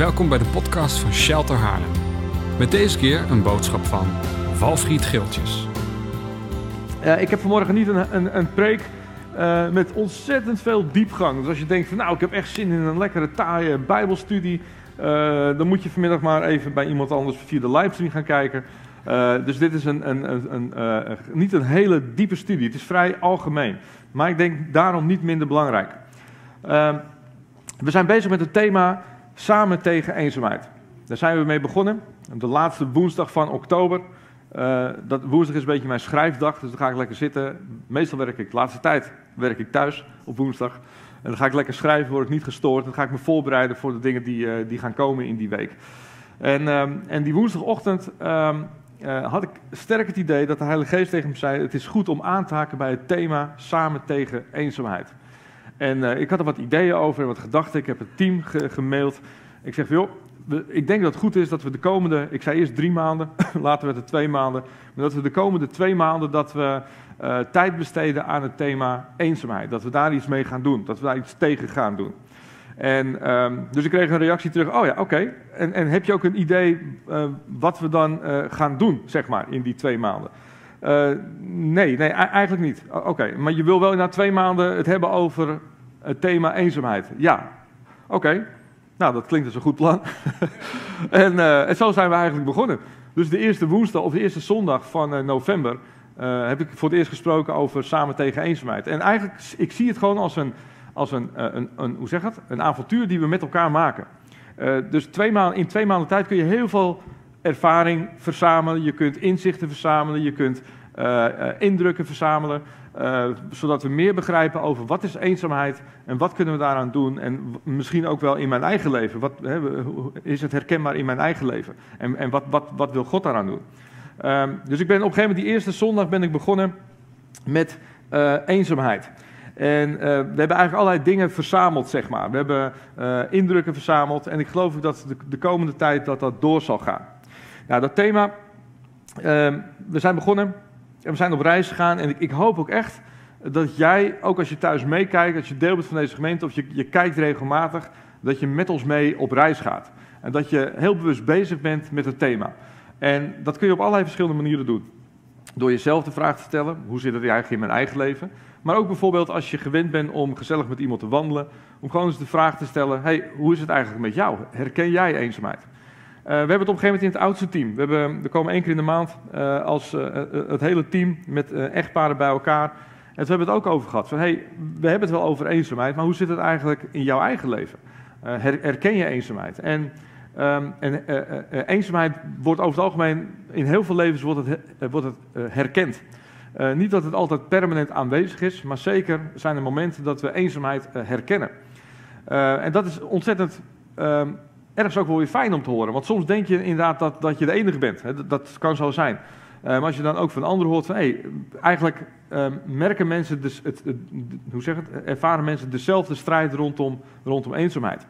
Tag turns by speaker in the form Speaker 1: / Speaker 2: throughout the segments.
Speaker 1: Welkom bij de podcast van Shelter Haarlem. Met deze keer een boodschap van Valfried Geeltjes.
Speaker 2: Uh, ik heb vanmorgen niet een, een, een preek uh, met ontzettend veel diepgang. Dus als je denkt van nou, ik heb echt zin in een lekkere taaie bijbelstudie, uh, dan moet je vanmiddag maar even bij iemand anders via de livestream gaan kijken. dus dit is een, een, een, niet een hele diepe studie, het is vrij algemeen. Maar ik denk daarom niet minder belangrijk. we zijn bezig met het thema Samen tegen eenzaamheid. Daar zijn we mee begonnen. De laatste woensdag van oktober. Uh, dat, woensdag is een beetje mijn schrijfdag, dus dan ga ik lekker zitten. Meestal werk ik, de laatste tijd werk ik thuis op woensdag. En dan ga ik lekker schrijven, word ik niet gestoord. Dan ga ik me voorbereiden voor de dingen die, uh, die gaan komen in die week. En, um, en die woensdagochtend um, uh, had ik sterk het idee dat de Heilige Geest tegen me zei: Het is goed om aan te haken bij het thema samen tegen eenzaamheid. En ik had er wat ideeën over en wat gedachten. Ik heb het team ge gemaild. Ik zeg, joh, ik denk dat het goed is dat we de komende, ik zei eerst drie maanden, later werd het twee maanden, maar dat we de komende twee maanden dat we uh, tijd besteden aan het thema eenzaamheid. Dat we daar iets mee gaan doen, dat we daar iets tegen gaan doen. En, um, dus ik kreeg een reactie terug, oh ja, oké. En, en, heb je ook een idee uh, wat we dan gaan doen, zeg maar, in die twee maanden? nee, nee, eigenlijk niet. Oké, maar je wil wel na twee maanden het hebben over het thema eenzaamheid. Ja, oké. Nou, dat klinkt als een goed plan. en, uh, en, zo zijn we eigenlijk begonnen. Dus de eerste woensdag of de eerste zondag van uh, november uh, heb ik voor het eerst gesproken over samen tegen eenzaamheid. En eigenlijk, ik zie het gewoon als een, als een, een, een hoe zeg het? een avontuur die we met elkaar maken. dus twee maanden, in twee maanden tijd kun je heel veel ervaring verzamelen. Je kunt inzichten verzamelen. Je kunt indrukken verzamelen. Uh, zodat we meer begrijpen over wat is eenzaamheid en wat kunnen we daaraan doen. En misschien ook wel in mijn eigen leven. Wat, hè, is het herkenbaar in mijn eigen leven? En, en wat, wat, wat wil God daaraan doen? Uh, dus ik ben op een gegeven moment, die eerste zondag ben ik begonnen met uh, eenzaamheid. En we hebben eigenlijk allerlei dingen verzameld, zeg maar. We hebben indrukken verzameld en ik geloof dat de, de, komende tijd dat dat door zal gaan. Nou, dat thema, ehm, we zijn begonnen en we zijn op reis gegaan en ik, ik, hoop ook echt dat jij, ook als je thuis meekijkt, als je deel bent van deze gemeente of je, je kijkt regelmatig, dat je met ons mee op reis gaat. En dat je heel bewust bezig bent met het thema. En dat kun je op allerlei verschillende manieren doen. Door jezelf de vraag te stellen, hoe zit het eigenlijk in mijn eigen leven? Maar ook bijvoorbeeld als je gewend bent om gezellig met iemand te wandelen, om gewoon eens de vraag te stellen, hey, hoe is het eigenlijk met jou? Herken jij eenzaamheid? Uh, we hebben het op een gegeven moment in het oudste team. We, hebben, we komen één keer in de maand uh, als uh, het hele team met echtparen bij elkaar. En toen hebben we het ook over gehad. Van, hey, we hebben het wel over eenzaamheid, maar hoe zit het eigenlijk in jouw eigen leven? Her, herken je eenzaamheid? En, um, en eenzaamheid wordt over het algemeen, in heel veel levens wordt het, wordt het herkend. niet dat het altijd permanent aanwezig is, maar zeker zijn er momenten dat we eenzaamheid herkennen. en dat is ontzettend um, ergens ook wel weer fijn om te horen. Want soms denk je inderdaad dat, dat je de enige bent. Hè? Dat, kan zo zijn. Uh, maar als je dan ook van anderen hoort van, hey, eigenlijk uh, merken mensen, dus het, hoe zeg het, ervaren mensen dezelfde strijd rondom, rondom eenzaamheid.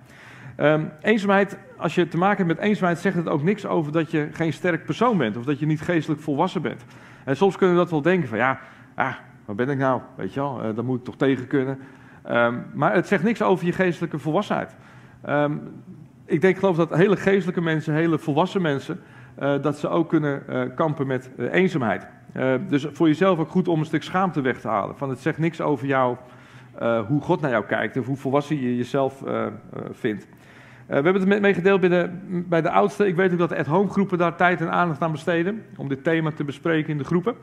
Speaker 2: Um, eenzaamheid, als je te maken hebt met eenzaamheid, zegt het ook niks over dat je geen sterk persoon bent. Of dat je niet geestelijk volwassen bent. En soms kunnen we dat wel denken van, ja, ah, waar ben ik nou? Weet je wel, uh, dat moet ik toch tegen kunnen. Um, maar het zegt niks over je geestelijke volwassenheid. Ik denk, geloof dat hele geestelijke mensen, hele volwassen mensen, uh, dat ze ook kunnen uh, kampen met uh, eenzaamheid. dus voor jezelf ook goed om een stuk schaamte weg te halen. Van het zegt niks over jou, hoe God naar jou kijkt of hoe volwassen je jezelf vindt. we hebben het meegedeeld bij de, bij de oudste. Ik weet ook dat de at-home groepen daar tijd en aandacht aan besteden. Om dit thema te bespreken in de groepen.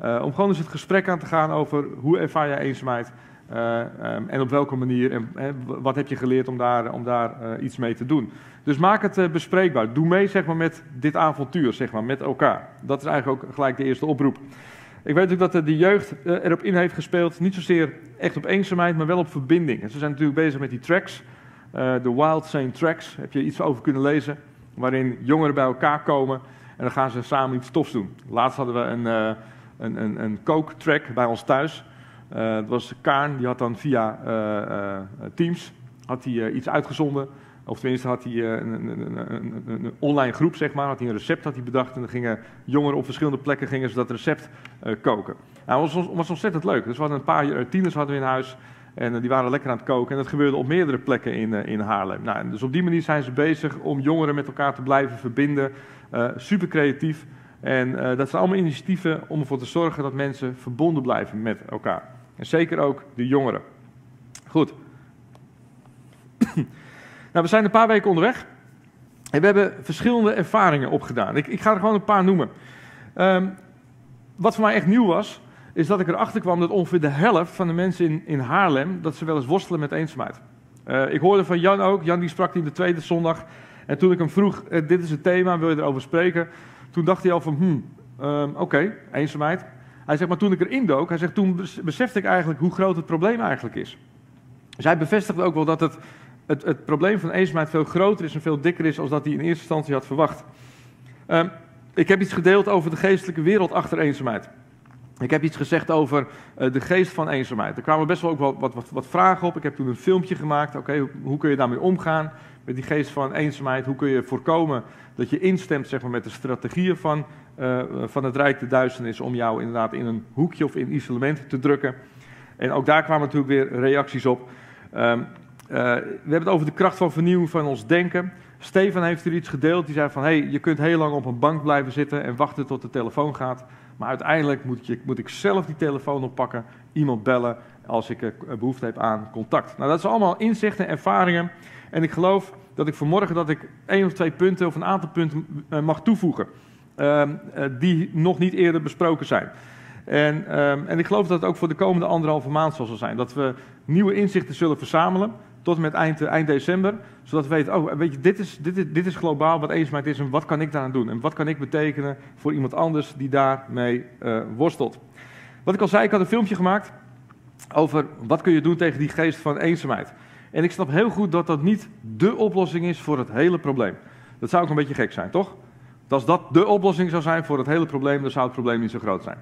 Speaker 2: om gewoon eens het gesprek aan te gaan over hoe ervaar jij eenzaamheid. Uh, um, en op welke manier en wat heb je geleerd om daar, om daar uh, iets mee te doen. Dus maak het bespreekbaar. Doe mee zeg maar, met dit avontuur, zeg maar, met elkaar. Dat is eigenlijk ook gelijk de eerste oproep. Ik weet ook dat de jeugd erop in heeft gespeeld, niet zozeer echt op eenzaamheid, maar wel op verbinding. En ze zijn natuurlijk bezig met die tracks, de Wild Saint Tracks. Heb je iets over kunnen lezen, waarin jongeren bij elkaar komen en dan gaan ze samen iets tofs doen. Laatst hadden we een, een, een, een coke track bij ons thuis. Uh, dat was Kaan, die had dan via uh, uh, Teams had hij, iets uitgezonden. Of tenminste had hij een, een, een, een, online groep, zeg maar. Had hij een recept had hij bedacht. En dan gingen jongeren op verschillende plekken gingen ze dat recept koken. Nou, dat was, was ontzettend leuk. Dus we hadden een paar tieners hadden we in huis. En die waren lekker aan het koken. En dat gebeurde op meerdere plekken in, in Haarlem. Nou, dus op die manier zijn ze bezig om jongeren met elkaar te blijven verbinden. super creatief. En dat zijn allemaal initiatieven om ervoor te zorgen dat mensen verbonden blijven met elkaar. En zeker ook de jongeren. Goed. nou, we zijn een paar weken onderweg. En we hebben verschillende ervaringen opgedaan. Ik, ik ga er gewoon een paar noemen. Um, wat voor mij echt nieuw was, is dat ik erachter kwam dat ongeveer de helft van de mensen in, in Haarlem, dat ze wel eens worstelen met eenzaamheid. Uh, ik hoorde van Jan ook, Jan die sprak in de tweede zondag. En toen ik hem vroeg, uh, dit is het thema, wil je erover spreken? Toen dacht hij al van, hmm, um, oké, okay, eenzaamheid. Hij zegt, maar toen ik erin dook, hij zegt, toen besefte ik eigenlijk hoe groot het probleem eigenlijk is. Hij bevestigde ook wel dat het, het, het probleem van eenzaamheid veel groter is en veel dikker is dan dat hij in eerste instantie had verwacht. Um, ik heb iets gedeeld over de geestelijke wereld achter eenzaamheid. Ik heb iets gezegd over uh, de geest van eenzaamheid. Er kwamen best wel ook wat, wat, wat, wat vragen op. Ik heb toen een filmpje gemaakt. Oké, hoe, hoe, kun je daarmee omgaan met die geest van eenzaamheid? Hoe kun je voorkomen dat je instemt zeg maar, met de strategieën van, uh, van het Rijk de Duisternis om jou inderdaad in een hoekje of in isolement te drukken? En ook daar kwamen natuurlijk weer reacties op. Um, uh, we hebben het over de kracht van vernieuwing van ons denken. Stefan heeft er iets gedeeld. Die zei van, hey, je kunt heel lang op een bank blijven zitten en wachten tot de telefoon gaat. Maar uiteindelijk moet, je, moet ik zelf die telefoon oppakken, iemand bellen als ik behoefte heb aan contact. Nou, dat zijn allemaal inzichten en ervaringen. En ik geloof dat ik vanmorgen dat ik één of twee punten of een aantal punten mag toevoegen. Uh, uh, die nog niet eerder besproken zijn. En, ehm, en ik geloof dat het ook voor de komende anderhalve maand zal zijn. Dat we nieuwe inzichten zullen verzamelen tot met eind, eind december. Zodat we weten, oh, weet je, dit is, dit, is, dit is globaal wat eenzaamheid is en wat kan ik daaraan doen? En wat kan ik betekenen voor iemand anders die daarmee worstelt? Wat ik al zei, ik had een filmpje gemaakt over wat kun je doen tegen die geest van eenzaamheid. En ik snap heel goed dat dat niet de oplossing is voor het hele probleem. Dat zou ook een beetje gek zijn, toch? Als dat de oplossing zou zijn voor het hele probleem, dan zou het probleem niet zo groot zijn.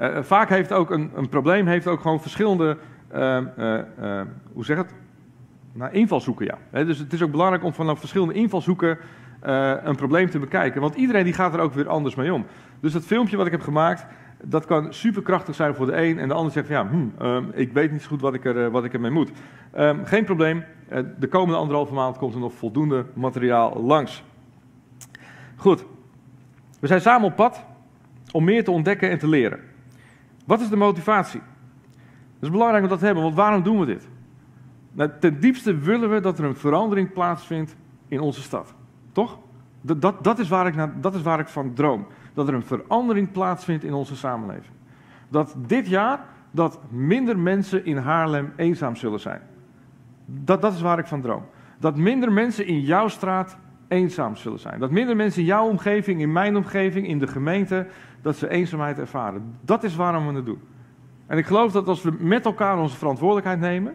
Speaker 2: Uh, vaak heeft ook een, een, probleem heeft ook gewoon verschillende, uh, hoe zeg het, naar invalshoeken, ja. dus het is ook belangrijk om vanaf verschillende invalshoeken een probleem te bekijken. Want iedereen die gaat er ook weer anders mee om. Dus dat filmpje wat ik heb gemaakt, dat kan superkrachtig zijn voor de een. En de ander zegt van ja, hmm, um, ik weet niet zo goed wat ik, er, wat ik ermee moet. Um, geen probleem, de komende anderhalve maand komt er nog voldoende materiaal langs. Goed, we zijn samen op pad om meer te ontdekken en te leren. Wat is de motivatie? Het is belangrijk om dat te hebben, want waarom doen we dit? Nou, ten diepste willen we dat er een verandering plaatsvindt in onze stad. Toch? Dat, dat, is waar ik dat is waar ik van droom. Dat er een verandering plaatsvindt in onze samenleving. Dat dit jaar dat minder mensen in Haarlem eenzaam zullen zijn. Dat, dat is waar ik van droom. Dat minder mensen in jouw straat eenzaam zullen zijn. Dat minder mensen in jouw omgeving, in mijn omgeving, in de gemeente, dat ze eenzaamheid ervaren. Dat is waarom we het doen. En ik geloof dat als we met elkaar onze verantwoordelijkheid nemen,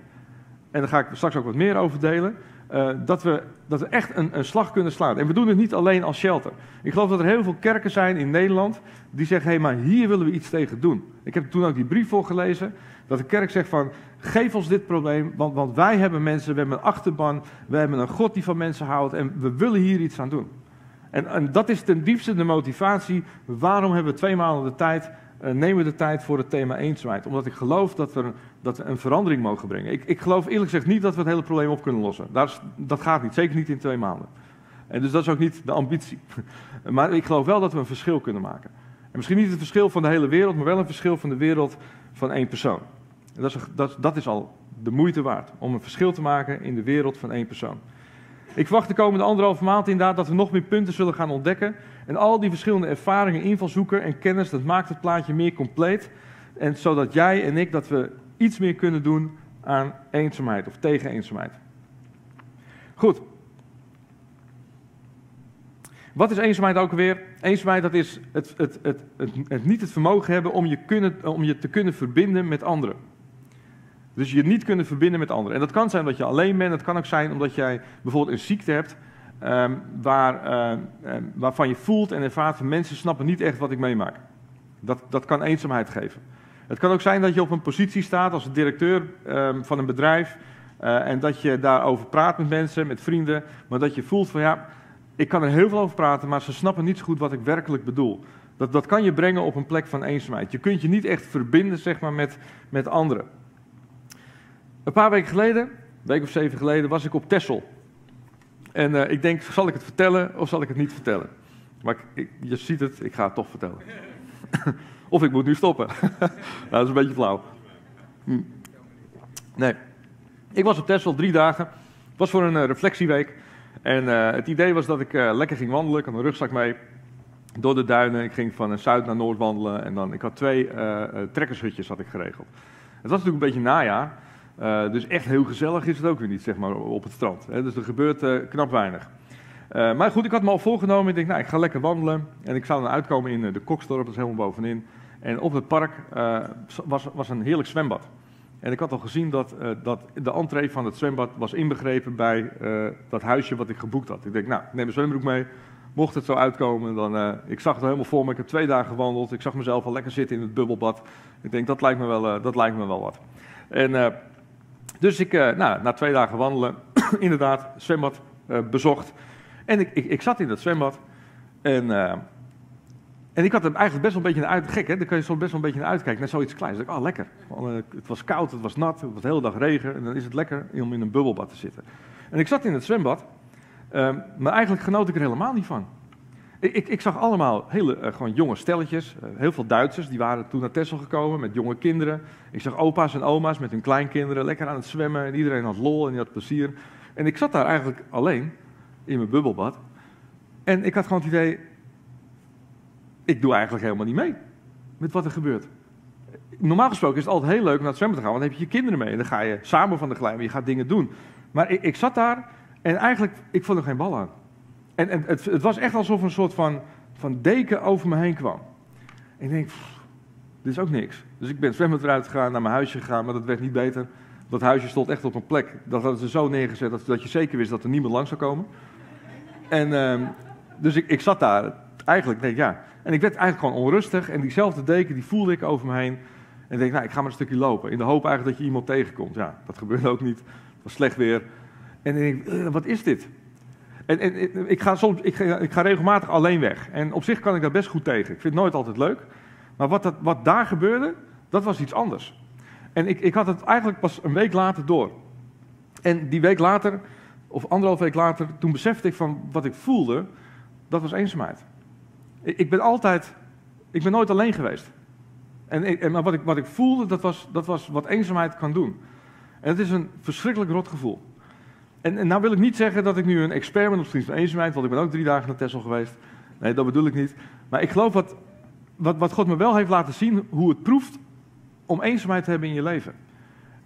Speaker 2: en daar ga ik straks ook wat meer over delen, uh, dat, we, dat we echt een, een, slag kunnen slaan. En we doen het niet alleen als shelter. Ik geloof dat er heel veel kerken zijn in Nederland die zeggen, hé, hey, maar hier willen we iets tegen doen. Ik heb toen ook die brief voorgelezen, dat de kerk zegt van, geef ons dit probleem, want, want wij hebben mensen, we hebben een achterban, we hebben een God die van mensen houdt en we willen hier iets aan doen. En, en dat is ten diepste de motivatie, waarom hebben we twee maanden de tijd uh, nemen we de tijd voor het thema eenzaamheid. Omdat ik geloof dat we, dat we een verandering mogen brengen. Ik, ik, geloof eerlijk gezegd niet dat we het hele probleem op kunnen lossen. Is, dat gaat niet, zeker niet in twee maanden. En dus dat is ook niet de ambitie. maar ik geloof wel dat we een verschil kunnen maken. En misschien niet het verschil van de hele wereld, maar wel een verschil van de wereld van één persoon. En dat, is, dat, dat is al de moeite waard, om een verschil te maken in de wereld van één persoon. Ik verwacht de komende anderhalve maand inderdaad dat we nog meer punten zullen gaan ontdekken. En al die verschillende ervaringen, invalshoeken en kennis, dat maakt het plaatje meer compleet. En zodat jij en ik, dat we iets meer kunnen doen aan eenzaamheid of tegen eenzaamheid. Goed. Wat is eenzaamheid ook weer? Eenzaamheid dat is het, het, het, het, niet het vermogen hebben om je, kunnen, om je te kunnen verbinden met anderen. Dus je niet kunnen verbinden met anderen. En dat kan zijn omdat je alleen bent. Het kan ook zijn omdat jij bijvoorbeeld een ziekte hebt. Um, waar, uh, um, waarvan je voelt en ervaart van mensen snappen niet echt wat ik meemaak. Dat, dat kan eenzaamheid geven. Het kan ook zijn dat je op een positie staat als directeur um, van een bedrijf. Uh, en dat je daarover praat met mensen, met vrienden. Maar dat je voelt van ja, ik kan er heel veel over praten, maar ze snappen niet zo goed wat ik werkelijk bedoel. Dat, dat kan je brengen op een plek van eenzaamheid. Je kunt je niet echt verbinden zeg maar, met, met anderen. Een paar weken geleden, een week of zeven geleden, was ik op Texel. En uh, ik denk, zal ik het vertellen of zal ik het niet vertellen? Maar ik, je ziet het, ik ga het toch vertellen. of ik moet nu stoppen. nou, dat is een beetje flauw. Hm. Nee. Ik was op Texel drie dagen. Het was voor een uh, reflectieweek. En uh, het idee was dat ik lekker ging wandelen. Ik had een rugzak mee. Door de duinen. Ik ging van zuid naar noord wandelen. En dan, ik had twee trekkershutjes had ik geregeld. Het was natuurlijk een beetje najaar. Dus echt heel gezellig is het ook weer niet, zeg maar, op het strand. Hè? Dus er gebeurt knap weinig. Maar goed, ik had me al voorgenomen. Ik denk, nou, ik ga lekker wandelen. En ik zou dan uitkomen in de Koksdorp, dat is helemaal bovenin. En op het park was, was een heerlijk zwembad. En ik had al gezien dat, dat de entree van het zwembad was inbegrepen bij dat huisje wat ik geboekt had. Ik denk, nou, neem een zwembroek mee. Mocht het zo uitkomen, dan... ik zag het helemaal voor me. Ik heb twee dagen gewandeld. Ik zag mezelf al lekker zitten in het bubbelbad. Ik denk, dat lijkt me wel, dat lijkt me wel wat. En dus ik, nou, na twee dagen wandelen, inderdaad, zwembad bezocht. En ik, ik, ik, zat in dat zwembad. En, en ik had er eigenlijk best wel een beetje naar uit. Gek, hè? Daar kan je zo best wel een beetje naar uitkijken. Naar zoiets kleins. Ik dacht, oh, lekker. Het was koud, het was nat, het was de hele dag regen. En dan is het lekker om in een bubbelbad te zitten. En ik zat in het zwembad. maar eigenlijk genoot ik er helemaal niet van. Ik, ik, zag allemaal hele uh, gewoon jonge stelletjes. Uh, heel veel Duitsers, die waren toen naar Texel gekomen met jonge kinderen. Ik zag opa's en oma's met hun kleinkinderen lekker aan het zwemmen. En iedereen had lol en die had plezier. En ik zat daar eigenlijk alleen, in mijn bubbelbad. En ik had gewoon het idee, ik doe eigenlijk helemaal niet mee met wat er gebeurt. Normaal gesproken is het altijd heel leuk om naar het zwemmen te gaan, want dan heb je je kinderen mee. En dan ga je samen van de glijbaan, je gaat dingen doen. Maar ik, ik zat daar en eigenlijk, ik vond er geen bal aan. En, en het, het, was echt alsof een soort van, van deken over me heen kwam. En ik denk, dit is ook niks. Dus ik ben zwembad eruit gegaan, naar mijn huisje gegaan, maar dat werd niet beter. Dat huisje stond echt op een plek. Dat hadden ze zo neergezet dat, dat je zeker wist dat er niemand langs zou komen. En um, dus ik, ik zat daar eigenlijk, denk ja. En ik werd eigenlijk gewoon onrustig. En diezelfde deken, die voelde ik over me heen. En ik denk, nou, ik ga maar een stukje lopen. In de hoop eigenlijk dat je iemand tegenkomt. Ja, dat gebeurde ook niet. Het was slecht weer. En ik denk, wat is dit? En, en, ik, ga soms, ik, ga, ik ga regelmatig alleen weg. En op zich kan ik daar best goed tegen. Ik vind het nooit altijd leuk. Maar wat, dat, wat daar gebeurde, dat was iets anders. En ik, ik had het eigenlijk pas een week later door. En die week later, of anderhalf week later, toen besefte ik van wat ik voelde, dat was eenzaamheid. Ik, ben altijd, ik ben nooit alleen geweest. En, en, maar wat ik, wat ik voelde, dat was, dat was wat eenzaamheid kan doen. En het is een verschrikkelijk rot gevoel. En, en nou wil ik niet zeggen dat ik nu een expert ben op het van eenzaamheid, want ik ben ook drie dagen naar Texel geweest. Nee, dat bedoel ik niet. Maar ik geloof wat, wat, wat God me wel heeft laten zien, hoe het proeft om eenzaamheid te hebben in je leven.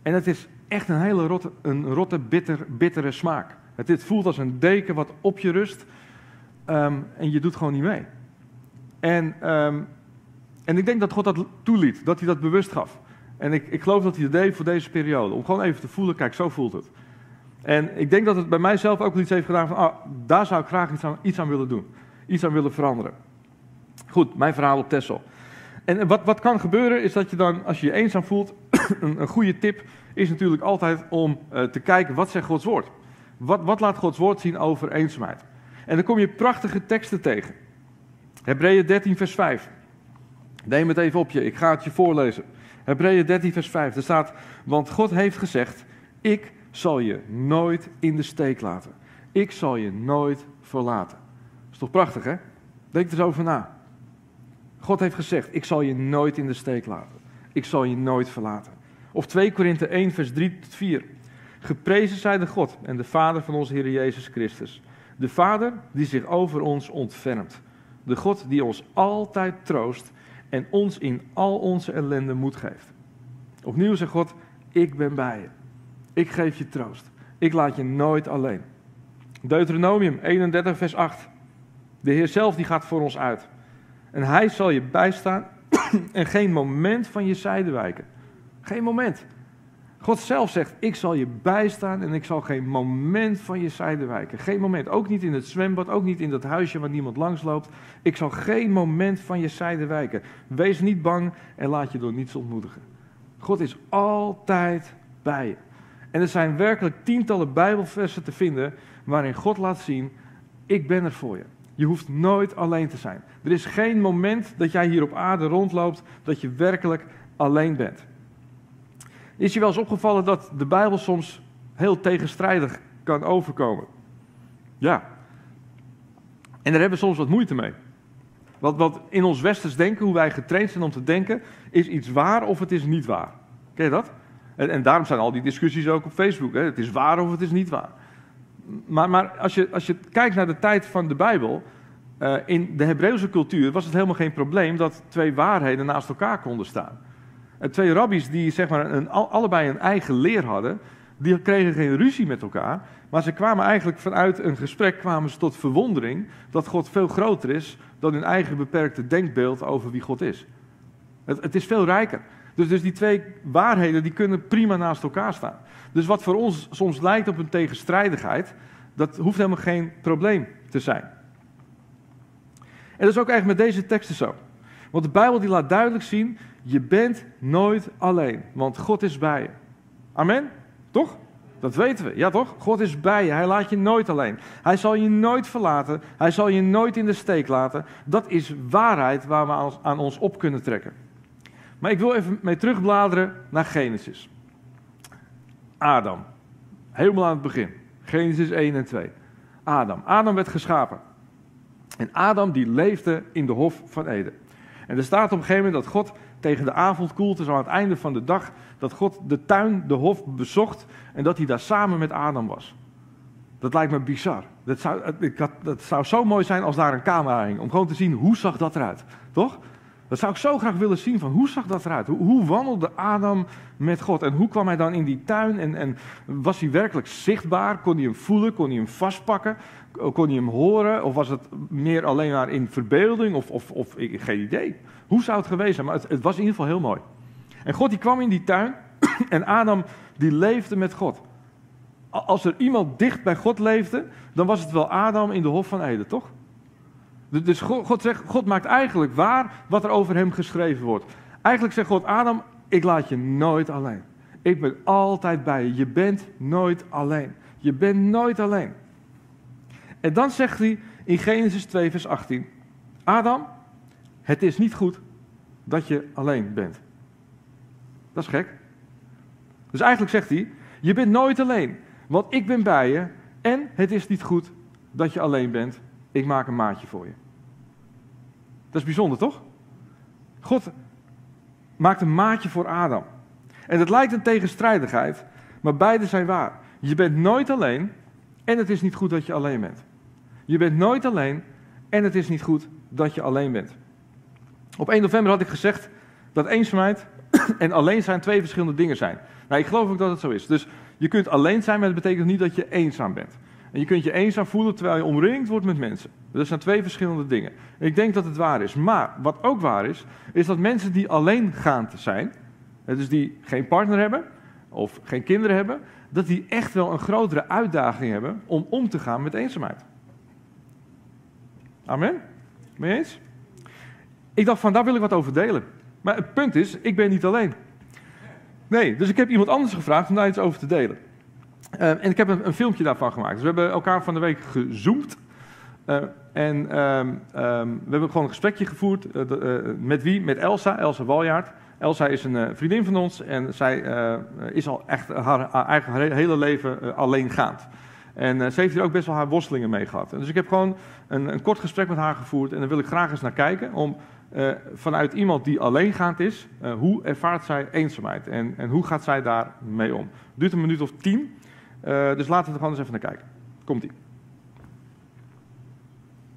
Speaker 2: En het is echt een hele rotte, een rotte bitter, bittere smaak. Het, het voelt als een deken wat op je rust um, en je doet gewoon niet mee. En, um, en ik denk dat God dat toeliet, dat hij dat bewust gaf. En ik, ik geloof dat hij dat deed voor deze periode. Om gewoon even te voelen, kijk, zo voelt het. En ik denk dat het bij mijzelf ook iets heeft gedaan van, ah, daar zou ik graag iets aan, willen doen. Iets aan willen veranderen. Goed, mijn verhaal op Tessel. En wat, wat kan gebeuren is dat je dan, als je je eenzaam voelt, een, een goede tip is natuurlijk altijd om uh, te kijken, wat zegt Gods woord? Wat, wat laat Gods woord zien over eenzaamheid? En dan kom je prachtige teksten tegen. Hebreeën 13 vers 5. Neem het even op je, ik ga het je voorlezen. Hebreeën 13 vers 5, er staat, want God heeft gezegd, ik zal je nooit in de steek laten. Ik zal je nooit verlaten. Dat is toch prachtig, hè? Denk er eens over na. God heeft gezegd: Ik zal je nooit in de steek laten. Ik zal je nooit verlaten. Of 2 Korinthe 1, vers 3 tot 4. Geprezen zij de God en de Vader van onze Heer Jezus Christus. De Vader die zich over ons ontfermt. De God die ons altijd troost en ons in al onze ellende moed geeft. Opnieuw zegt God: Ik ben bij je. Ik geef je troost. Ik laat je nooit alleen. Deuteronomium 31, vers 8. De Heer zelf die gaat voor ons uit. En Hij zal je bijstaan en geen moment van je zijde wijken. Geen moment. God zelf zegt, ik zal je bijstaan en ik zal geen moment van je zijde wijken. Geen moment. Ook niet in het zwembad, ook niet in dat huisje waar niemand langs loopt. Ik zal geen moment van je zijde wijken. Wees niet bang en laat je door niets ontmoedigen. God is altijd bij je. En er zijn werkelijk tientallen Bijbelversen te vinden waarin God laat zien: ik ben er voor je. Je hoeft nooit alleen te zijn. Er is geen moment dat jij hier op aarde rondloopt dat je werkelijk alleen bent. Is je wel eens opgevallen dat de Bijbel soms heel tegenstrijdig kan overkomen? Ja. En daar hebben we soms wat moeite mee. Want wat in ons westers denken, hoe wij getraind zijn om te denken, is iets waar of het is niet waar. Ken je dat? En, en daarom zijn al die discussies ook op Facebook. Hè? Het is waar of het is niet waar. Maar, maar als, je, als je kijkt naar de tijd van de Bijbel, uh, in de Hebreeuwse cultuur was het helemaal geen probleem dat twee waarheden naast elkaar konden staan. En twee rabbies die zeg maar een, allebei een eigen leer hadden, die kregen geen ruzie met elkaar, maar ze kwamen eigenlijk vanuit een gesprek kwamen ze tot verwondering dat God veel groter is dan hun eigen beperkte denkbeeld over wie God is. Het, het is veel rijker. Dus, dus die twee waarheden die kunnen prima naast elkaar staan. Dus wat voor ons soms lijkt op een tegenstrijdigheid, dat hoeft helemaal geen probleem te zijn. En dat is ook eigenlijk met deze teksten zo. Want de Bijbel die laat duidelijk zien, je bent nooit alleen, want God is bij je. Amen? Toch? Dat weten we. Ja toch? God is bij je. Hij laat je nooit alleen. Hij zal je nooit verlaten. Hij zal je nooit in de steek laten. Dat is waarheid waar we aan ons op kunnen trekken. Maar ik wil even mee terugbladeren naar Genesis. Adam. Helemaal aan het begin. Genesis 1 en 2. Adam. Adam werd geschapen. En Adam die leefde in de hof van Eden. En er staat op een gegeven moment dat God tegen de avondkoelte, zo aan het einde van de dag, dat God de tuin, de hof bezocht en dat hij daar samen met Adam was. Dat lijkt me bizar. Dat zou, dat zou zo mooi zijn als daar een camera hing, om gewoon te zien hoe zag dat eruit. Toch? Dat zou ik zo graag willen zien van hoe zag dat eruit? Hoe, wandelde Adam met God? En hoe kwam hij dan in die tuin? En, en was hij werkelijk zichtbaar? Kon hij hem voelen? Kon hij hem vastpakken? Kon hij hem horen? Of was het meer alleen maar in verbeelding? Of, of, of ik, geen idee. Hoe zou het geweest zijn? Maar het, het was in ieder geval heel mooi. En God die kwam in die tuin en Adam die leefde met God. Als er iemand dicht bij God leefde, dan was het wel Adam in de Hof van Eden, toch? Dus God, zegt, God maakt eigenlijk waar wat er over hem geschreven wordt. Eigenlijk zegt God, Adam, ik laat je nooit alleen. Ik ben altijd bij je. Je bent nooit alleen. Je bent nooit alleen. En dan zegt hij in Genesis 2, vers 18: Adam, het is niet goed dat je alleen bent. Dat is gek. Dus eigenlijk zegt hij: Je bent nooit alleen, want ik ben bij je. En het is niet goed dat je alleen bent. Ik maak een maatje voor je. Dat is bijzonder, toch? God maakt een maatje voor Adam. En het lijkt een tegenstrijdigheid, maar beide zijn waar. Je bent nooit alleen en het is niet goed dat je alleen bent. Je bent nooit alleen en het is niet goed dat je alleen bent. Op 1 november had ik gezegd dat eenzaamheid en alleen zijn twee verschillende dingen zijn. Nou, ik geloof ook dat het zo is. Dus je kunt alleen zijn, maar dat betekent niet dat je eenzaam bent. En je kunt je eenzaam voelen terwijl je omringd wordt met mensen. Dat zijn twee verschillende dingen. ik denk dat het waar is. Maar wat ook waar is, is dat mensen die alleengaand zijn, dus die geen partner hebben of geen kinderen hebben, dat die echt wel een grotere uitdaging hebben om om te gaan met eenzaamheid. Amen? Mee eens? Ik dacht van, daar wil ik wat over delen. Maar het punt is, ik ben niet alleen. Nee, dus ik heb iemand anders gevraagd om daar iets over te delen. Uh, en ik heb een, filmpje daarvan gemaakt. Dus we hebben elkaar van de week gezoomd. Uh, en um, we hebben gewoon een gesprekje gevoerd. Uh, de, met wie? Met Elsa, Elsa Waljaard. Elsa is een vriendin van ons en zij is al echt haar, eigen hele leven alleengaand. En ze heeft hier ook best wel haar worstelingen mee gehad. Dus ik heb gewoon een, een, kort gesprek met haar gevoerd en daar wil ik graag eens naar kijken. Om vanuit iemand die alleengaand is, hoe ervaart zij eenzaamheid en, en hoe gaat zij daarmee om? Het duurt een minuut of tien. Uh, dus laten we er gewoon eens even naar kijken. Komt-ie.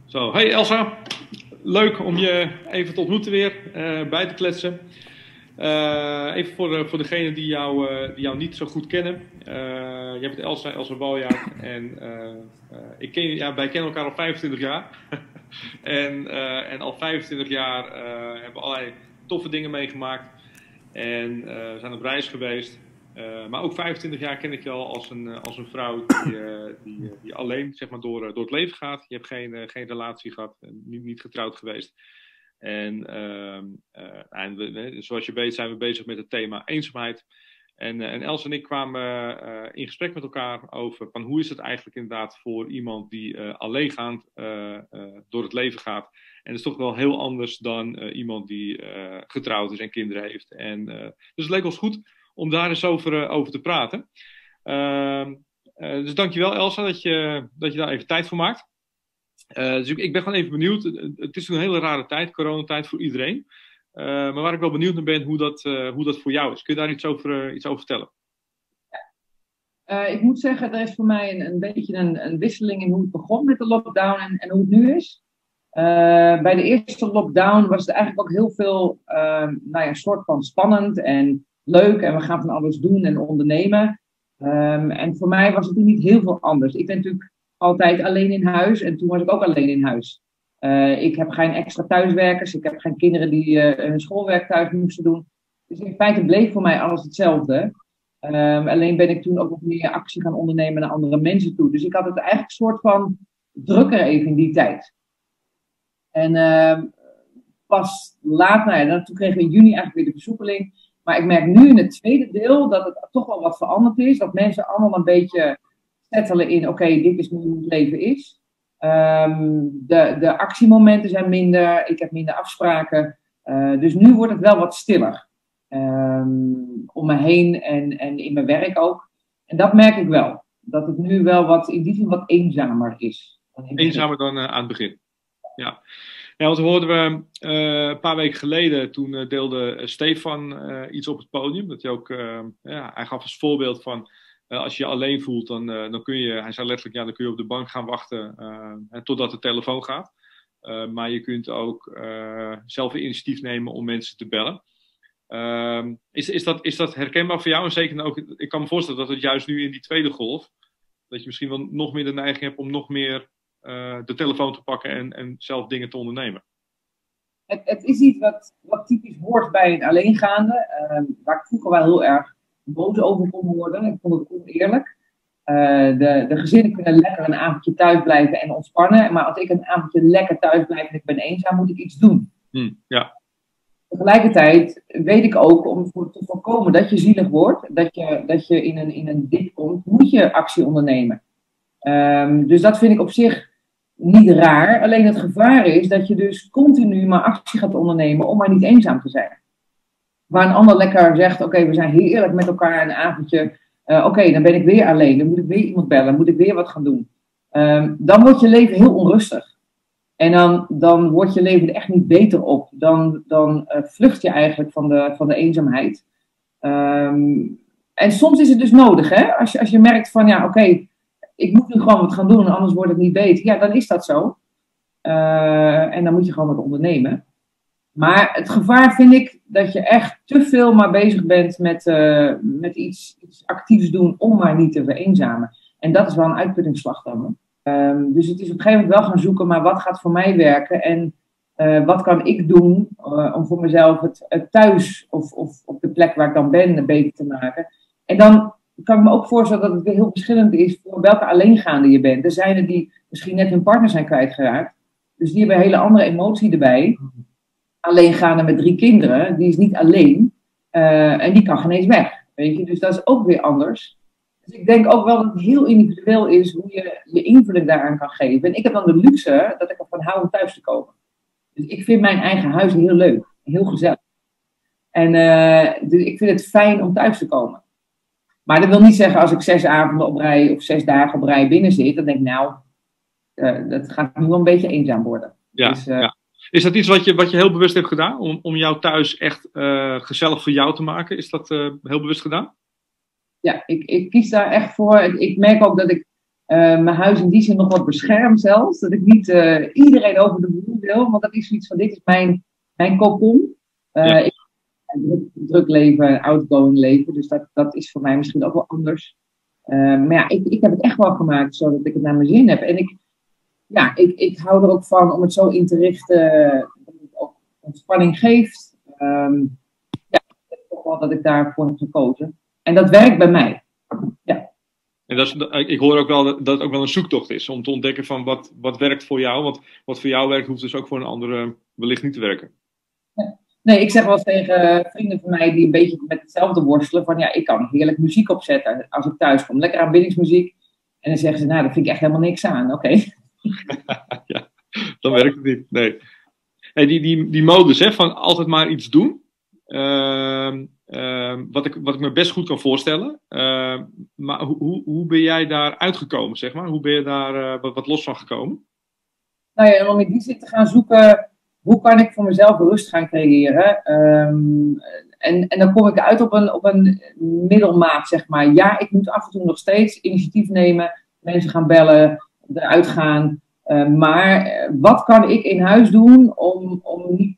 Speaker 3: Zo, hey Elsa. Leuk om je even te ontmoeten weer, uh, bij te kletsen. Uh, even voor, voor degenen die jou, die jou niet zo goed kennen. jij bent Elsa, Elsa Waljaard. En ik ken, ja, wij kennen elkaar al 25 jaar. en, en al 25 jaar hebben we allerlei toffe dingen meegemaakt. En zijn op reis geweest. Uh, maar ook 25 jaar ken ik je al als een, eh, als een vrouw die, uh, die, die, alleen zeg maar, door, door het leven gaat. Je hebt geen, geen relatie gehad, niet, niet getrouwd geweest. En, ehm, en zoals je weet zijn we bezig met het thema eenzaamheid. En, en Els en ik kwamen in gesprek met elkaar over van hoe is het eigenlijk inderdaad voor iemand die alleengaand door het leven gaat. En dat is toch wel heel anders dan iemand die getrouwd is en kinderen heeft. En, dus het leek ons goed om daar eens over, over te praten. Ehm, dus dankjewel Elsa dat je, dat je daar even tijd voor maakt. dus ik, ik, ben gewoon even benieuwd. Het is een hele rare tijd, coronatijd voor iedereen. maar waar ik wel benieuwd naar ben, hoe dat, hoe dat voor jou is. Kun je daar iets over, iets over vertellen?
Speaker 4: Uh, ik moet zeggen, er is voor mij een, een beetje een, een, wisseling in hoe het begon met de lockdown en, en hoe het nu is. Uh, bij de eerste lockdown was het eigenlijk ook heel veel, uh, nou ja, soort van spannend en leuk. En we gaan van alles doen en ondernemen. Um, en voor mij was het niet heel veel anders. Ik ben natuurlijk altijd alleen in huis en toen was ik ook alleen in huis. Uh, ik heb geen extra thuiswerkers, ik heb geen kinderen die hun schoolwerk thuis moesten doen. Dus in feite bleef voor mij alles hetzelfde. Um, alleen ben ik toen ook nog meer actie gaan ondernemen naar andere mensen toe. Dus ik had het eigenlijk een soort van drukker even in die tijd. En uh, pas laat, nou ja, toen kregen we in juni eigenlijk weer de versoepeling. Maar ik merk nu in het tweede deel dat het toch wel wat veranderd is. Dat mensen allemaal een beetje settelen in, oké, dit is hoe het leven is. Um, de, de actiemomenten zijn minder, ik heb minder afspraken. Uh, dus nu wordt het wel wat stiller. Um, om me heen en, en in mijn werk ook. En dat merk ik wel. Dat het nu wel wat, in die zin wat eenzamer is.
Speaker 3: Eenzamer dan uh, aan het begin. Ja. Ja, want hoorden we uh, een paar weken geleden, toen uh, deelde Stefan iets op het podium. Dat hij ook, ja, hij gaf als voorbeeld van, als je je alleen voelt, dan, dan kun je, hij zei letterlijk, ja, dan kun je op de bank gaan wachten totdat de telefoon gaat. maar je kunt ook zelf initiatief nemen om mensen te bellen. Uh, is, is, dat, is dat herkenbaar voor jou? En zeker ook, ik kan me voorstellen dat het juist nu in die tweede golf, dat je misschien wel nog meer de neiging hebt om nog meer de telefoon te pakken en, en zelf dingen te ondernemen.
Speaker 4: Het, het is iets wat, wat typisch hoort bij een alleengaande, uh, waar ik vroeger wel heel erg boos over kon worden. Ik vond het oneerlijk. Uh, de, de gezinnen kunnen lekker een avondje thuis blijven en ontspannen. Maar als ik een avondje lekker thuis blijf en ik ben eenzaam, moet ik iets doen.
Speaker 3: Hmm, ja.
Speaker 4: Tegelijkertijd weet ik ook, om te voorkomen dat je zielig wordt, dat je, dat je in, een, in een dip komt, moet je actie ondernemen. Um, dus dat vind ik op zich niet raar. Alleen het gevaar is dat je dus continu maar actie gaat ondernemen om maar niet eenzaam te zijn. Waar een ander lekker zegt, oké, we zijn heerlijk met elkaar een avondje. Uh, oké, dan ben ik weer alleen. Dan moet ik weer iemand bellen. Moet ik weer wat gaan doen. Um, dan wordt je leven heel onrustig. En dan, dan wordt je leven er echt niet beter op. Dan, dan uh, vlucht je eigenlijk van de, van de eenzaamheid. Um, en soms is het dus nodig, hè? Als je, als je merkt van, ja, oké, ik moet nu gewoon wat gaan doen, anders wordt het niet beter. Ja, dan is dat zo. Uh, en dan moet je gewoon wat ondernemen. Maar het gevaar vind ik dat je echt te veel maar bezig bent met, uh, met iets, iets actiefs doen om maar niet te vereenzamen. En dat is wel een uitputtingsslag dan. Um, dus het is op een gegeven moment wel gaan zoeken, maar wat gaat voor mij werken en uh, wat kan ik doen om voor mezelf het, het thuis of, of, op de plek waar ik dan ben beter te maken. En dan kan ik me ook voorstellen dat het weer heel verschillend is voor welke alleengaande je bent. Er zijn er die misschien net hun partner zijn kwijtgeraakt, dus die hebben een hele andere emotie erbij. Alleengaande met drie kinderen, die is niet alleen uh, en die kan geen eens weg. Weet je? Dus dat is ook weer anders. Dus ik denk ook wel dat het heel individueel is hoe je je invulling daaraan kan geven. En ik heb dan de luxe dat ik ervan hou om thuis te komen. Dus ik vind mijn eigen huis heel leuk, heel gezellig. En uh, dus ik vind het fijn om thuis te komen. Maar dat wil niet zeggen als ik zes avonden op rij of zes dagen op rij binnen zit, dan denk ik nou, uh, dat gaat nu wel een beetje eenzaam worden.
Speaker 3: Ja, dus, uh, ja. Is dat iets wat je, wat je heel bewust hebt gedaan? Om, om jou thuis echt gezellig voor jou te maken? Is dat heel bewust gedaan?
Speaker 4: ja, ik, ik kies daar echt voor. Ik merk ook dat ik mijn huis in die zin nog wat bescherm zelfs. Dat ik niet iedereen over de boel wil, want dat is zoiets van, dit is mijn, mijn kokon. Ja. Ik druk, druk leven, outgoing leven, dus dat, dat is voor mij misschien ook wel anders. maar ja, ik, ik heb het echt wel gemaakt zodat ik het naar mijn zin heb. En ik, ja, ik, ik hou er ook van om het zo in te richten dat het ook ontspanning geeft. Um, ja, ik denk toch wel dat ik daarvoor heb gekozen. En dat werkt bij mij. Ja.
Speaker 3: En dat is, ik hoor ook wel dat het ook wel een zoektocht is om te ontdekken van wat, wat werkt voor jou. Want wat voor jou werkt, hoeft dus ook voor een andere wellicht niet te werken.
Speaker 4: Nee, ik zeg wel eens tegen vrienden van mij die een beetje met hetzelfde worstelen: van ja, ik kan heerlijk muziek opzetten als ik thuis kom. Lekker aanbiddingsmuziek. En dan zeggen ze, nou, daar vind ik echt helemaal niks aan. Oké. Okay.
Speaker 3: ja, dan werkt het niet. Nee. Hey, die, die, die modus hè, van altijd maar iets doen. Uh, Ehm, wat, ik, wat ik me best goed kan voorstellen. Ehm, maar hoe, hoe, hoe ben jij daar uitgekomen, zeg maar? Hoe ben je daar eh, wat, wat los van gekomen?
Speaker 4: Nou ja, om in die zin te gaan zoeken, hoe kan ik voor mezelf rust gaan creëren? Ehm, en, en dan kom ik uit op een, op een middelmaat, zeg maar. Ja, ik moet af en toe nog steeds initiatief nemen, mensen gaan bellen, eruit gaan. maar eh, wat kan ik in huis doen om, om niet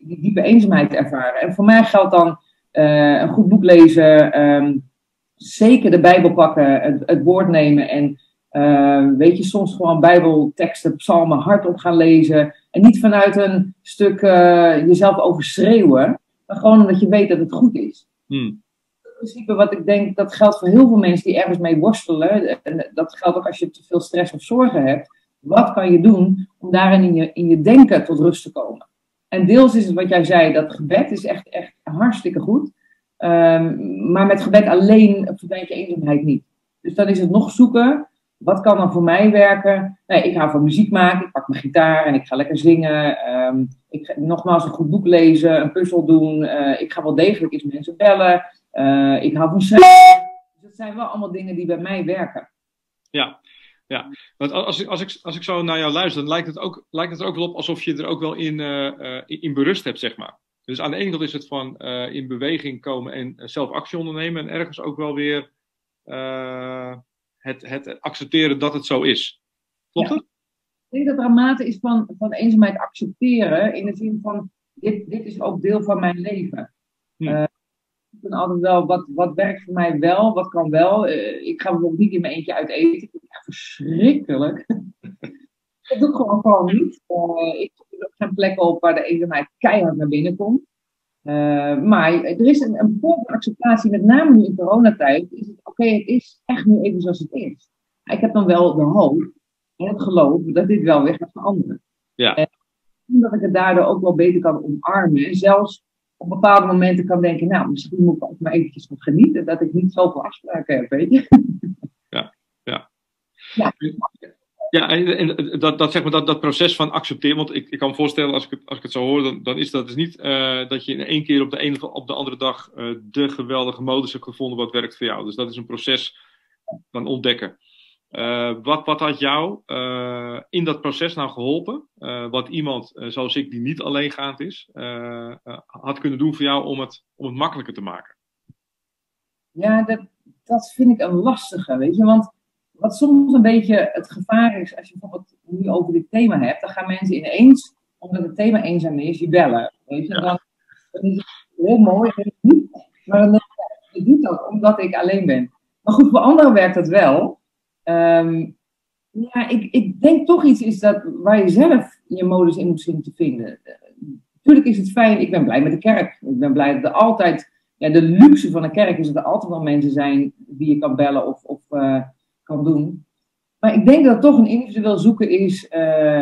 Speaker 4: die diepe eenzaamheid te ervaren? En voor mij geldt dan uh, een goed boek lezen, um, zeker de Bijbel pakken, het, woord nemen en uh, weet je, soms gewoon Bijbelteksten, psalmen hardop gaan lezen. En niet vanuit een stuk uh, jezelf overschreeuwen, maar gewoon omdat je weet dat het goed is.
Speaker 3: Hmm.
Speaker 4: In principe wat ik denk, dat geldt voor heel veel mensen die ergens mee worstelen. En dat geldt ook als je te veel stress of zorgen hebt. Wat kan je doen om daarin in je, in je denken tot rust te komen? En deels is het wat jij zei, dat gebed is echt, echt hartstikke goed. Um, maar met gebed alleen verdwijnt je eenzaamheid niet. Dus dan is het nog zoeken. Wat kan dan voor mij werken? Nee, ik hou van muziek maken. Ik pak mijn gitaar en ik ga lekker zingen. Um, ik ga nogmaals een goed boek lezen, een puzzel doen. Uh, ik ga wel degelijk eens mensen bellen. Uh, ik hou van schrijven. Dus dat zijn wel allemaal dingen die bij mij werken.
Speaker 3: Ja, ja, want als ik, als, ik, als ik zo naar jou luister, dan lijkt het, ook, lijkt het er ook wel op alsof je er ook wel in, uh, in berust hebt, zeg maar. Dus aan de ene kant is het van in beweging komen en zelf actie ondernemen. En ergens ook wel weer het, het accepteren dat het zo is. Klopt
Speaker 4: ja.
Speaker 3: het?
Speaker 4: Ik denk dat er een mate is van, van eenzaamheid accepteren. In de zin van, dit, dit is ook deel van mijn leven.
Speaker 3: Hm
Speaker 4: ik ben altijd wel, wat, wat werkt voor mij wel, wat kan wel. Uh, ik ga bijvoorbeeld niet in mijn eentje uit eten. Ik vind het echt verschrikkelijk. dat doe ik gewoon, gewoon niet. Uh, ik zoek ook geen plekken op waar de eenzaamheid keihard naar binnen komt. Uh, maar er is een, een vorm van acceptatie, met name nu in coronatijd. Is het oké, okay, het is echt nu even zoals het is. Ik heb dan wel de hoop en het geloof dat dit wel weer gaat veranderen.
Speaker 3: Ja.
Speaker 4: En dat ik het daardoor ook wel beter kan omarmen. En zelfs op bepaalde momenten kan denken, nou, misschien moet ik ook maar eventjes van genieten, dat ik niet zoveel afspraken heb, weet je.
Speaker 3: Ja, ja.
Speaker 4: Ja,
Speaker 3: ja en, dat, dat, zeg maar, dat, dat proces van accepteren, want ik, ik kan me voorstellen, als ik het, als ik het zo hoor, dan, dan is dat dus niet uh, dat je in één keer op de ene op de andere dag uh, de geweldige modus hebt gevonden wat werkt voor jou. Dus dat is een proces van ontdekken. Uh, wat, wat had jou in dat proces nou geholpen? Wat iemand zoals ik, die niet alleengaand is, had kunnen doen voor jou om het, om het makkelijker te maken?
Speaker 4: Ja, dat, dat vind ik een lastige, weet je. Want wat soms een beetje het gevaar is, als je bijvoorbeeld nu over dit thema hebt, dan gaan mensen ineens, omdat het thema eenzaam is, je bellen. Weet je, dan, dan is heel mooi, maar dan denk ik, ik doe dat omdat ik alleen ben. Maar goed, voor anderen werkt dat wel. Um, ja, ik, ik denk toch iets is dat waar je zelf je modus in moet zien te vinden. Natuurlijk is het fijn, ik ben blij met de kerk. Ik ben blij dat er altijd, ja, de luxe van een kerk is dat er altijd wel mensen zijn die je kan bellen of, of uh, kan doen. Maar ik denk dat het toch een individueel zoeken is uh,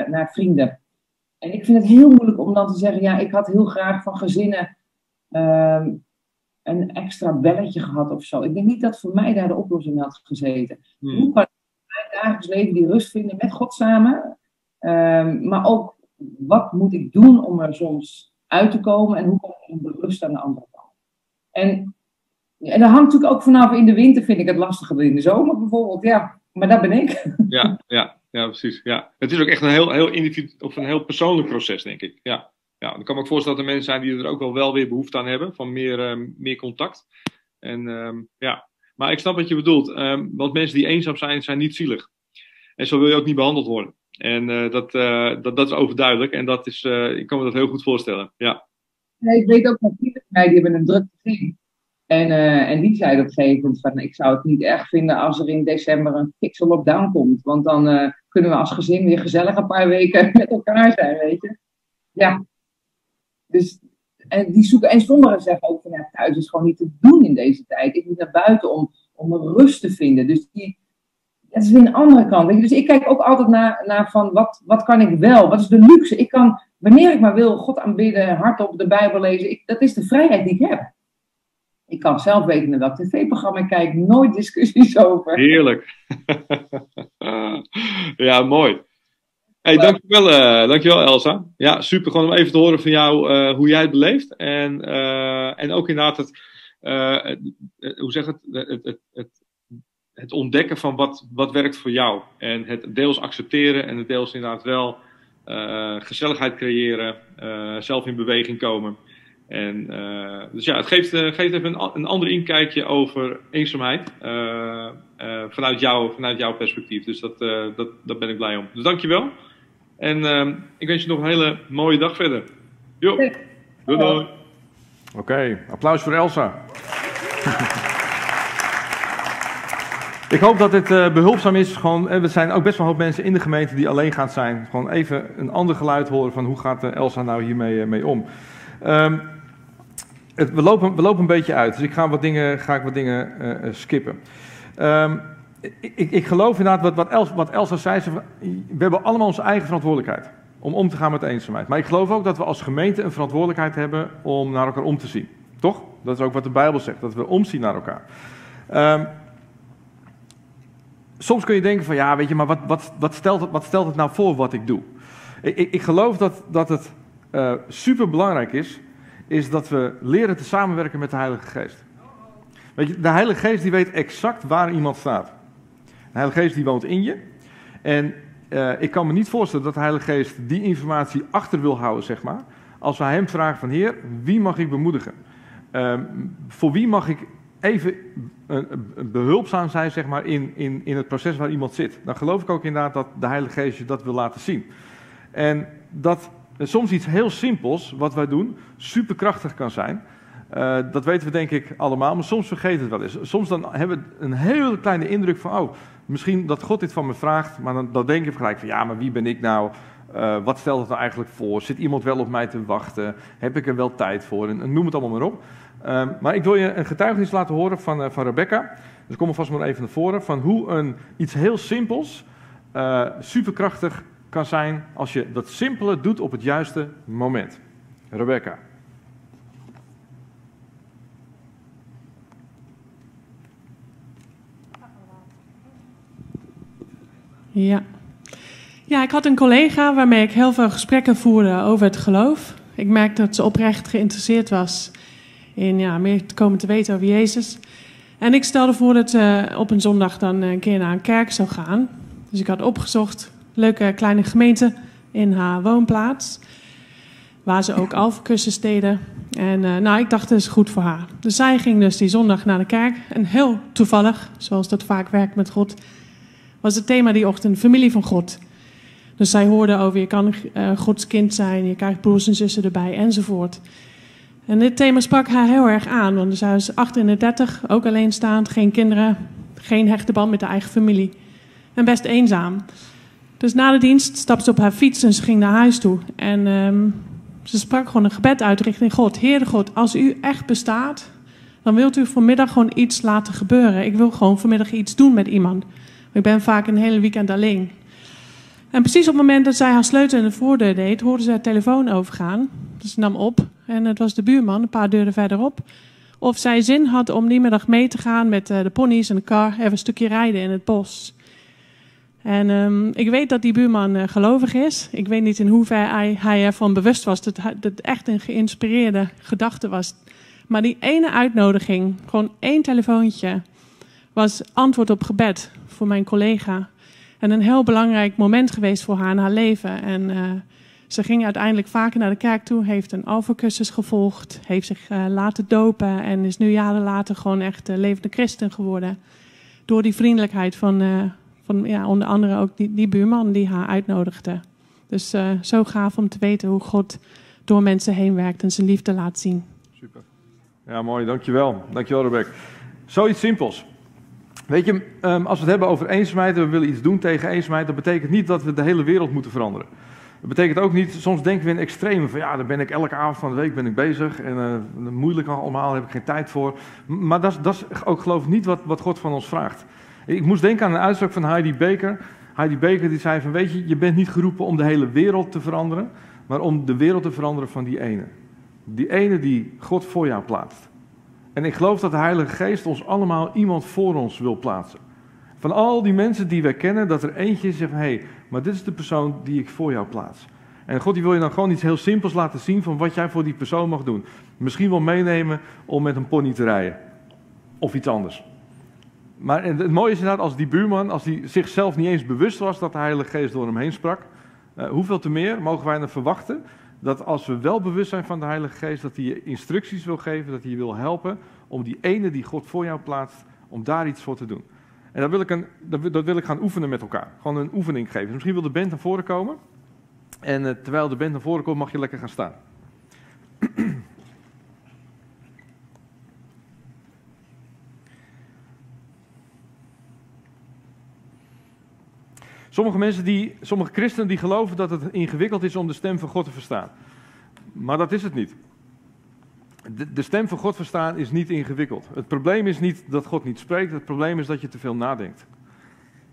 Speaker 4: naar vrienden. En ik vind het heel moeilijk om dan te zeggen, ja, ik had heel graag van gezinnen um, een extra belletje gehad of zo. Ik denk niet dat voor mij daar de oplossing had gezeten.
Speaker 3: Hmm.
Speaker 4: Hoe kan ik in mijn dagelijks leven die rust vinden met God samen? Um, maar ook, wat moet ik doen om er soms uit te komen? En hoe kom ik in de rust aan de andere kant? En, en dat hangt natuurlijk ook vanaf, in de winter vind ik het lastiger dan in de zomer bijvoorbeeld. Ja, maar dat ben ik.
Speaker 3: Ja, ja, ja precies. Ja. Het is ook echt een heel, heel, individu of een heel persoonlijk proces, denk ik. Ja. Ja, dan kan me ook voorstellen dat er mensen zijn die er ook wel, wel weer behoefte aan hebben, van meer, um, meer contact. En um, ja, maar ik snap wat je bedoelt, um, want mensen die eenzaam zijn, zijn niet zielig. En zo wil je ook niet behandeld worden. En uh, dat, uh, dat, dat is overduidelijk en dat is, uh, ik kan me dat heel goed voorstellen. Ja.
Speaker 4: Nee, ik weet ook van vrienden van mij, die hebben een druk gezin. En, en die zei op een gegeven van, ik zou het niet erg vinden als er in december een fikse lockdown komt. Want dan kunnen we als gezin weer gezellig een paar weken met elkaar zijn, weet je. Ja, dus en die zoeken, en sommigen zeggen ook van ja, thuis is gewoon niet te doen in deze tijd. Ik moet naar buiten om, om rust te vinden. Dus die, dat is een andere kant. Dus ik kijk ook altijd naar, naar van wat, wat kan ik wel? Wat is de luxe? Ik kan, wanneer ik maar wil, God aanbidden, hardop de Bijbel lezen. Ik, dat is de vrijheid die ik heb. Ik kan zelf weten naar welk tv-programma ik kijk. Nooit discussies over.
Speaker 3: Heerlijk. ja, mooi. Hey, dankjewel, uh, dankjewel Elsa. Ja, super gewoon om even te horen van jou uh, hoe jij het beleeft. En, uh, en ook inderdaad het, hoe zeg het, het, het, het, het ontdekken van wat, wat werkt voor jou. En het deels accepteren en het deels inderdaad wel gezelligheid creëren, zelf in beweging komen. En, uh, dus ja, het geeft, uh, geeft even een, een ander inkijkje over eenzaamheid uh, vanuit, jou, vanuit jouw perspectief. Dus dat, dat, daar ben ik blij om. Dus dankjewel. En ehm, ik wens je nog een hele mooie dag verder. Jo, doei doei.
Speaker 2: Oké, okay, applaus voor Elsa. Ik hoop dat dit behulpzaam is. Gewoon, er zijn ook best wel een hoop mensen in de gemeente die alleen gaan zijn. Gewoon even een ander geluid horen van hoe gaat Elsa nou hiermee mee om. Um, het, we, lopen, we lopen een beetje uit, dus ik ga wat dingen, ga ik wat dingen uh, skippen. Um, ik, ik, geloof inderdaad wat, wat, Els, wat Elsa zei. Ze, we hebben allemaal onze eigen verantwoordelijkheid om om te gaan met eenzaamheid. Maar ik geloof ook dat we als gemeente een verantwoordelijkheid hebben om naar elkaar om te zien. Toch? Dat is ook wat de Bijbel zegt, dat we omzien naar elkaar. Um, soms kun je denken van ja, weet je, maar wat, wat, wat, stelt, het, wat stelt het nou voor wat ik doe? Ik, ik, ik geloof dat, dat het uh, super belangrijk is is dat we leren te samenwerken met de Heilige Geest. Weet je, de Heilige Geest die weet exact waar iemand staat. De Heilige Geest die woont in je. En uh, ik kan me niet voorstellen dat de Heilige Geest die informatie achter wil houden, zeg maar. Als wij hem vragen van Heer, wie mag ik bemoedigen? Uh, voor wie mag ik even uh, behulpzaam zijn, zeg maar, in, in, in het proces waar iemand zit? Dan geloof ik ook inderdaad dat de Heilige Geest je dat wil laten zien. En dat soms iets heel simpels, wat wij doen, superkrachtig kan zijn. Uh, dat weten we denk ik allemaal, maar soms vergeten we het wel eens. Soms dan hebben we een hele kleine indruk van, oh, misschien dat God dit van me vraagt, maar dan, denk je gelijk van, ja, maar wie ben ik nou? Uh, wat stelt het nou eigenlijk voor? Zit iemand wel op mij te wachten? Heb ik er wel tijd voor? En, en noem het allemaal maar op. Uh, maar ik wil je een getuigenis laten horen van, uh, van Rebecca. Dus kom alvast maar even naar voren. Van hoe een, iets heel simpels, superkrachtig kan zijn als je dat simpele doet op het juiste moment. Rebecca.
Speaker 5: Ja. Ja, ik had een collega waarmee ik heel veel gesprekken voerde over het geloof. Ik merkte dat ze oprecht geïnteresseerd was in ja, meer te komen te weten over Jezus. En ik stelde voor dat ze op een zondag dan een keer naar een kerk zou gaan. Dus ik had opgezocht leuke kleine gemeente in haar woonplaats. Waar ze ook alfacursus deden. En uh, nou, ik dacht, dat is goed voor haar. Dus zij ging dus die zondag naar de kerk. En heel toevallig, zoals dat vaak werkt met God, was het thema die ochtend familie van God. Dus zij hoorde over je kan uh, Gods kind zijn, je krijgt broers en zussen erbij enzovoort. En dit thema sprak haar heel erg aan, want zij was 38, ook alleenstaand, geen kinderen, geen hechte band met de eigen familie. En best eenzaam. Dus na de dienst stapte ze op haar fiets en ze ging naar huis toe. En um, ze sprak gewoon een gebed uit richting God. Heere God, als u echt bestaat, dan wilt u vanmiddag gewoon iets laten gebeuren. Ik wil gewoon vanmiddag iets doen met iemand. Ik ben vaak een hele weekend alleen. En precies op het moment dat zij haar sleutel in de voordeur deed, hoorde ze haar telefoon overgaan. Dus ze nam op en het was de buurman, een paar deuren verderop. Of zij zin had om die middag mee te gaan met eh, de ponies en de kar, even een stukje rijden in het bos. En um, ik weet dat die buurman uh, gelovig is. Ik weet niet in hoeverre hij, hij ervan bewust was dat het echt een geïnspireerde gedachte was. Maar die ene uitnodiging, gewoon één telefoontje, was antwoord op gebed voor mijn collega. En een heel belangrijk moment geweest voor haar in haar leven. En uh, ze ging uiteindelijk vaker naar de kerk toe, heeft een alfacursus gevolgd, heeft zich uh, laten dopen en is nu jaren later gewoon echt levende christen geworden. Door die vriendelijkheid van, van ja, onder andere ook die, die buurman die haar uitnodigde. Dus uh, zo gaaf om te weten hoe God door mensen heen werkt en zijn liefde laat zien.
Speaker 2: Super. Ja, mooi. Dankjewel. Dankjewel, Rebecca. Zoiets simpels. Weet je, um, als we het hebben over eenzaamheid en we willen iets doen tegen eenzaamheid, dat betekent niet dat we de hele wereld moeten veranderen. Dat betekent ook niet, soms denken we in extreme van ja, daar ben ik elke avond van de week ben ik bezig en uh, moeilijk allemaal, heb ik geen tijd voor. Maar dat, dat is ook geloof ik niet wat, wat God van ons vraagt. Ik moest denken aan een uitspraak van Heidi Baker. Heidi Baker die zei van, weet je, je bent niet geroepen om de hele wereld te veranderen, maar om de wereld te veranderen van die ene. Die ene die God voor jou plaatst. En ik geloof dat de Heilige Geest ons allemaal iemand voor ons wil plaatsen. Van al die mensen die wij kennen, dat er eentje zegt van, hé, hey, maar dit is de persoon die ik voor jou plaats. En God die wil je dan gewoon iets heel simpels laten zien van wat jij voor die persoon mag doen. Misschien wel meenemen om met een pony te rijden. Of iets anders. Maar het mooie is inderdaad, als die buurman, als hij zichzelf niet eens bewust was dat de Heilige Geest door hem heen sprak, uh, hoeveel te meer mogen wij dan verwachten dat als we wel bewust zijn van de Heilige Geest, dat hij je instructies wil geven, dat hij je wil helpen om die ene die God voor jou plaatst, om daar iets voor te doen. En dat wil ik, een, dat wil ik gaan oefenen met elkaar. Gewoon een oefening geven. Dus misschien wil de band naar voren komen. En uh, terwijl de band naar voren komt, mag je lekker gaan staan. Sommige mensen die, sommige christenen die geloven dat het ingewikkeld is om de stem van God te verstaan. Maar dat is het niet. De, stem van God verstaan is niet ingewikkeld. Het probleem is niet dat God niet spreekt, het probleem is dat je te veel nadenkt.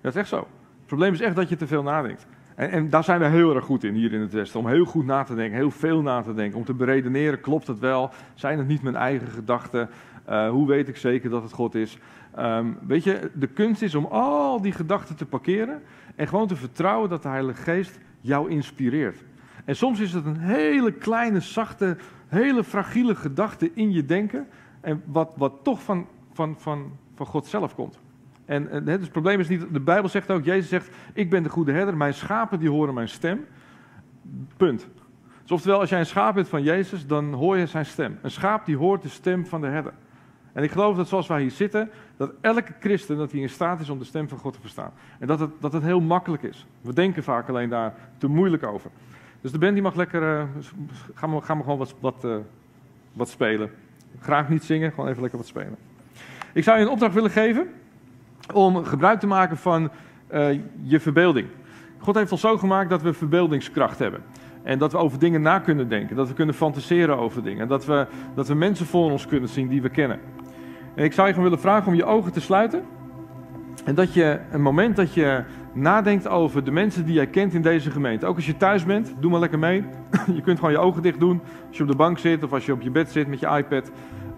Speaker 2: Dat is echt zo. Het probleem is echt dat je te veel nadenkt. En, en, daar zijn we heel erg goed in hier in het Westen. Om heel goed na te denken, heel veel na te denken. Om te beredeneren, klopt het wel? Zijn het niet mijn eigen gedachten? Uh, hoe weet ik zeker dat het God is? Um, weet je, de kunst is om al die gedachten te parkeren en gewoon te vertrouwen dat de Heilige Geest jou inspireert. En soms is het een hele kleine, zachte, hele fragiele gedachte in je denken. En wat, wat toch van, van, van, van God zelf komt. En, en dus het probleem is niet, de Bijbel zegt ook, Jezus zegt, ik ben de goede herder, mijn schapen die horen mijn stem. Punt. Dus oftewel, als jij een schaap bent van Jezus, dan hoor je zijn stem. Een schaap die hoort de stem van de herder. En ik geloof dat zoals wij hier zitten, dat elke christen dat hij in staat is om de stem van God te verstaan. En dat het, dat het heel makkelijk is. We denken vaak alleen daar te moeilijk over. Dus de band die mag lekker, uh, gaan, we, gaan we gewoon wat, wat, uh, wat spelen. Graag niet zingen, gewoon even lekker wat spelen. Ik zou je een opdracht willen geven om gebruik te maken van uh, je verbeelding. God heeft ons zo gemaakt dat we verbeeldingskracht hebben. En dat we over dingen na kunnen denken. Dat we kunnen fantaseren over dingen. Dat we, dat we mensen voor ons kunnen zien die we kennen. Ik zou je gewoon willen vragen om je ogen te sluiten. En dat je een moment dat je nadenkt over de mensen die jij kent in deze gemeente. Ook als je thuis bent, doe maar lekker mee. Je kunt gewoon je ogen dicht doen als je op de bank zit of als je op je bed zit met je iPad.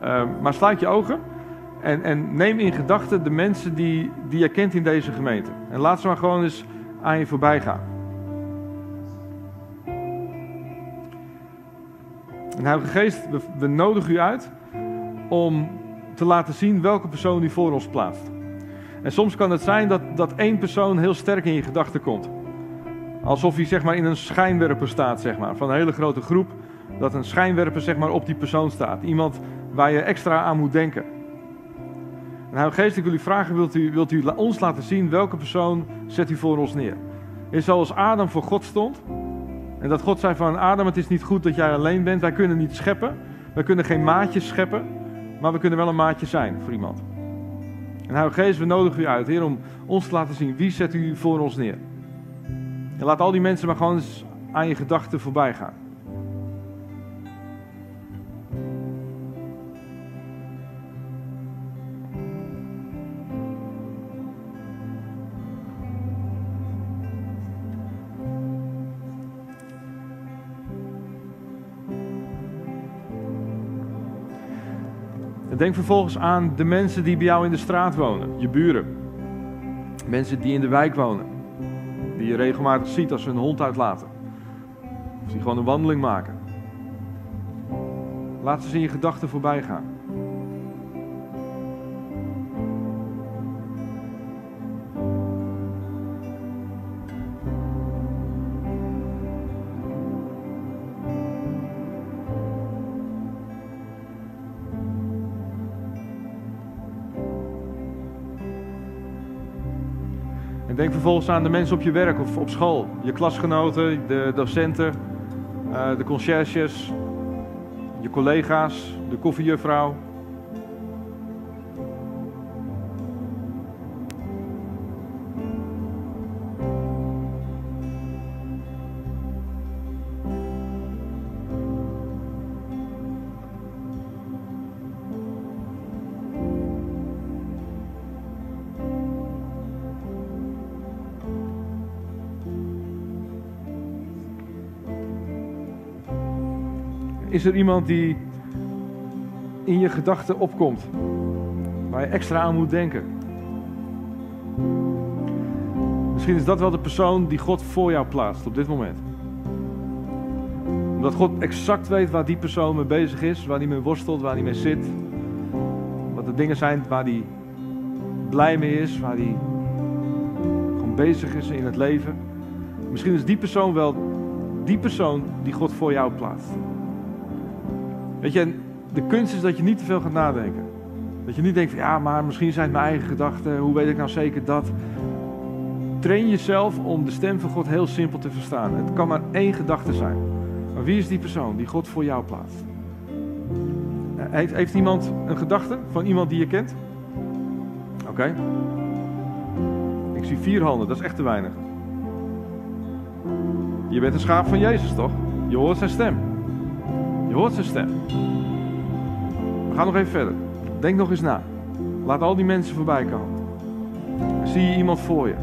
Speaker 2: Uh, maar sluit je ogen en, en neem in gedachten de mensen die, die jij kent in deze gemeente. En laat ze maar gewoon eens aan je voorbij gaan. En Heilige Geest, we, we nodigen u uit om te laten zien welke persoon u voor ons plaatst. En soms kan het zijn dat, dat één persoon heel sterk in je gedachten komt. Alsof hij zeg maar, in een schijnwerper staat, zeg maar, van een hele grote groep. Dat een schijnwerper zeg maar, op die persoon staat. Iemand waar je extra aan moet denken. En Heilige Geest, ik wil u vragen, wilt u, wilt u ons laten zien welke persoon zet u voor ons neer? Is zoals Adam voor God stond. En dat God zei van Adam, het is niet goed dat jij alleen bent. Wij kunnen niet scheppen. Wij kunnen geen maatjes scheppen. Maar we kunnen wel een maatje zijn voor iemand. En Heilige Geest, we nodigen u uit, Heer, om ons te laten zien wie zet u voor ons neer. En laat al die mensen maar gewoon eens aan je gedachten voorbij gaan. Denk vervolgens aan de mensen die bij jou in de straat wonen, je buren. Mensen die in de wijk wonen, die je regelmatig ziet als ze hun hond uitlaten. Of die gewoon een wandeling maken. Laat ze in je gedachten voorbij gaan. En denk vervolgens aan de mensen op je werk of op school. Je klasgenoten, de docenten, uh, de conciërges, je collega's, de koffiejuffrouw. Is er iemand die in je gedachten opkomt, waar je extra aan moet denken? Misschien is dat wel de persoon die God voor jou plaatst op dit moment. Omdat God exact weet waar die persoon mee bezig is, waar hij mee worstelt, waar hij mee zit. Wat de dingen zijn waar hij blij mee is, waar hij gewoon bezig is in het leven. Misschien is die persoon wel die persoon die God voor jou plaatst. Weet je, de kunst is dat je niet te veel gaat nadenken. Dat je niet denkt van ja, maar misschien zijn het mijn eigen gedachten. Hoe weet ik nou zeker dat? Train jezelf om de stem van God heel simpel te verstaan. Het kan maar één gedachte zijn. Maar wie is die persoon die God voor jou plaatst? Heeft, heeft iemand een gedachte van iemand die je kent? Oké. Ik zie vier handen, dat is echt te weinig. Je bent een schaap van Jezus, toch? Je hoort zijn stem. Je hoort zijn stem. We gaan nog even verder. Denk nog eens na. Laat al die mensen voorbij komen. Zie je iemand voor je?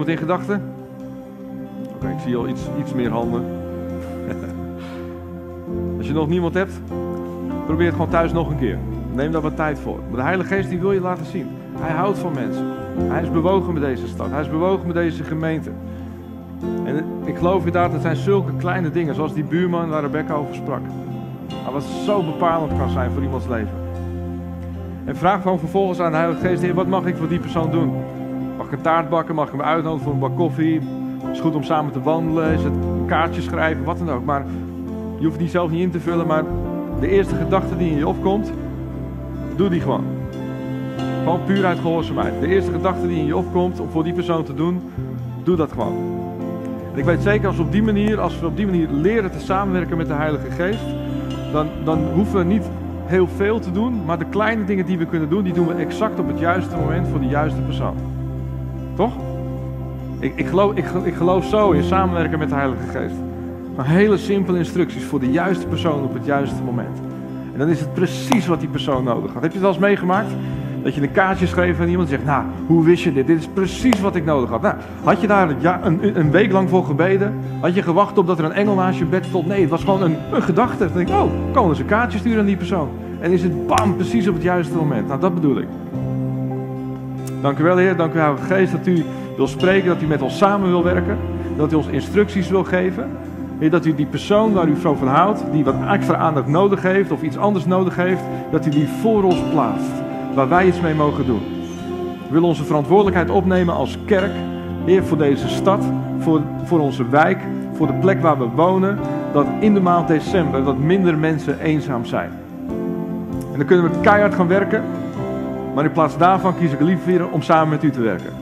Speaker 2: Iemand in gedachten? Oké, ik zie al iets, iets meer handen. Als je nog niemand hebt, probeer het gewoon thuis nog een keer. Neem daar wat tijd voor. Maar de Heilige Geest die wil je laten zien. Hij houdt van mensen. Hij is bewogen met deze stad. Hij is bewogen met deze gemeente. En ik geloof inderdaad, het zijn zulke kleine dingen, zoals die buurman waar Rebecca over sprak. Maar wat zo bepalend kan zijn voor iemands leven. En vraag gewoon vervolgens aan de Heilige Geest, wat mag ik voor die persoon doen? Mag ik een taart bakken? Mag ik hem uitnodigen voor een bak koffie? Is goed om samen te wandelen, is het een schrijven, wat dan ook. Maar je hoeft die zelf niet in te vullen, maar de eerste gedachte die in je opkomt, doe die gewoon. Gewoon puur uit gehoorzaamheid. De eerste gedachte die in je opkomt om voor die persoon te doen, doe dat gewoon. En ik weet zeker als we op die manier, als we op die manier leren te samenwerken met de Heilige Geest, dan, dan hoeven we niet heel veel te doen, maar de kleine dingen die we kunnen doen, die doen we exact op het juiste moment voor de juiste persoon. Toch? Ik, ik, geloof, ik, geloof zo in samenwerken met de Heilige Geest. Maar hele simpele instructies voor de juiste persoon op het juiste moment. En dan is het precies wat die persoon nodig had. Heb je het wel eens meegemaakt? Dat je een kaartje schreef en iemand zegt, nou, hoe wist je dit? Dit is precies wat ik nodig had. Nou, had je daar een, een week lang voor gebeden? Had je gewacht op dat er een engel naast je bed stond? Nee, het was gewoon een, een gedachte. Dan denk ik, oh, kan eens een kaartje sturen aan die persoon. En is het bam, precies op het juiste moment. Nou, dat bedoel ik. Dank u wel, Heer. Dank u, Heilige Geest, dat u wil spreken, dat u met ons samen wil werken. Dat u ons instructies wil geven. Heer, dat u die persoon waar u zo van houdt, die wat extra aandacht nodig heeft of iets anders nodig heeft, dat u die voor ons plaatst. Waar wij iets mee mogen doen. We willen onze verantwoordelijkheid opnemen als kerk. Heer, voor deze stad, voor, voor onze wijk, voor de plek waar we wonen. Dat in de maand december dat minder mensen eenzaam zijn. En dan kunnen we keihard gaan werken. Maar in plaats daarvan kies ik liever om samen met u te werken.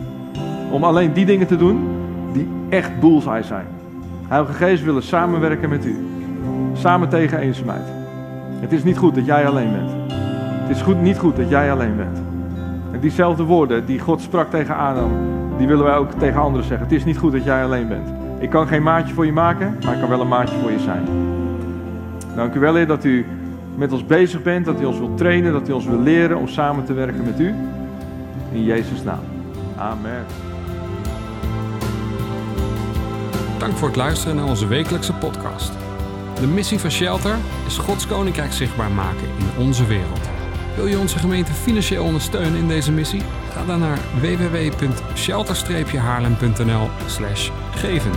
Speaker 2: Om alleen die dingen te doen die echt bullseye zijn. Heilige Geest willen samenwerken met u. Samen tegen eenzaamheid. Het is niet goed dat jij alleen bent. Het is goed, niet goed dat jij alleen bent. En diezelfde woorden die God sprak tegen Adam, die willen wij ook tegen anderen zeggen. Het is niet goed dat jij alleen bent. Ik kan geen maatje voor je maken, maar ik kan wel een maatje voor je zijn. Dank u wel, Heer, dat u met ons bezig bent, dat u ons wilt trainen, dat u ons wil leren om samen te werken met u. In Jezus' naam. Amen.
Speaker 1: Dank voor het luisteren naar onze wekelijkse podcast. De missie van Shelter is Gods Koninkrijk zichtbaar maken in onze wereld. Wil je onze gemeente financieel ondersteunen in deze missie? Ga dan naar www.shelter-haarlem.nl geven.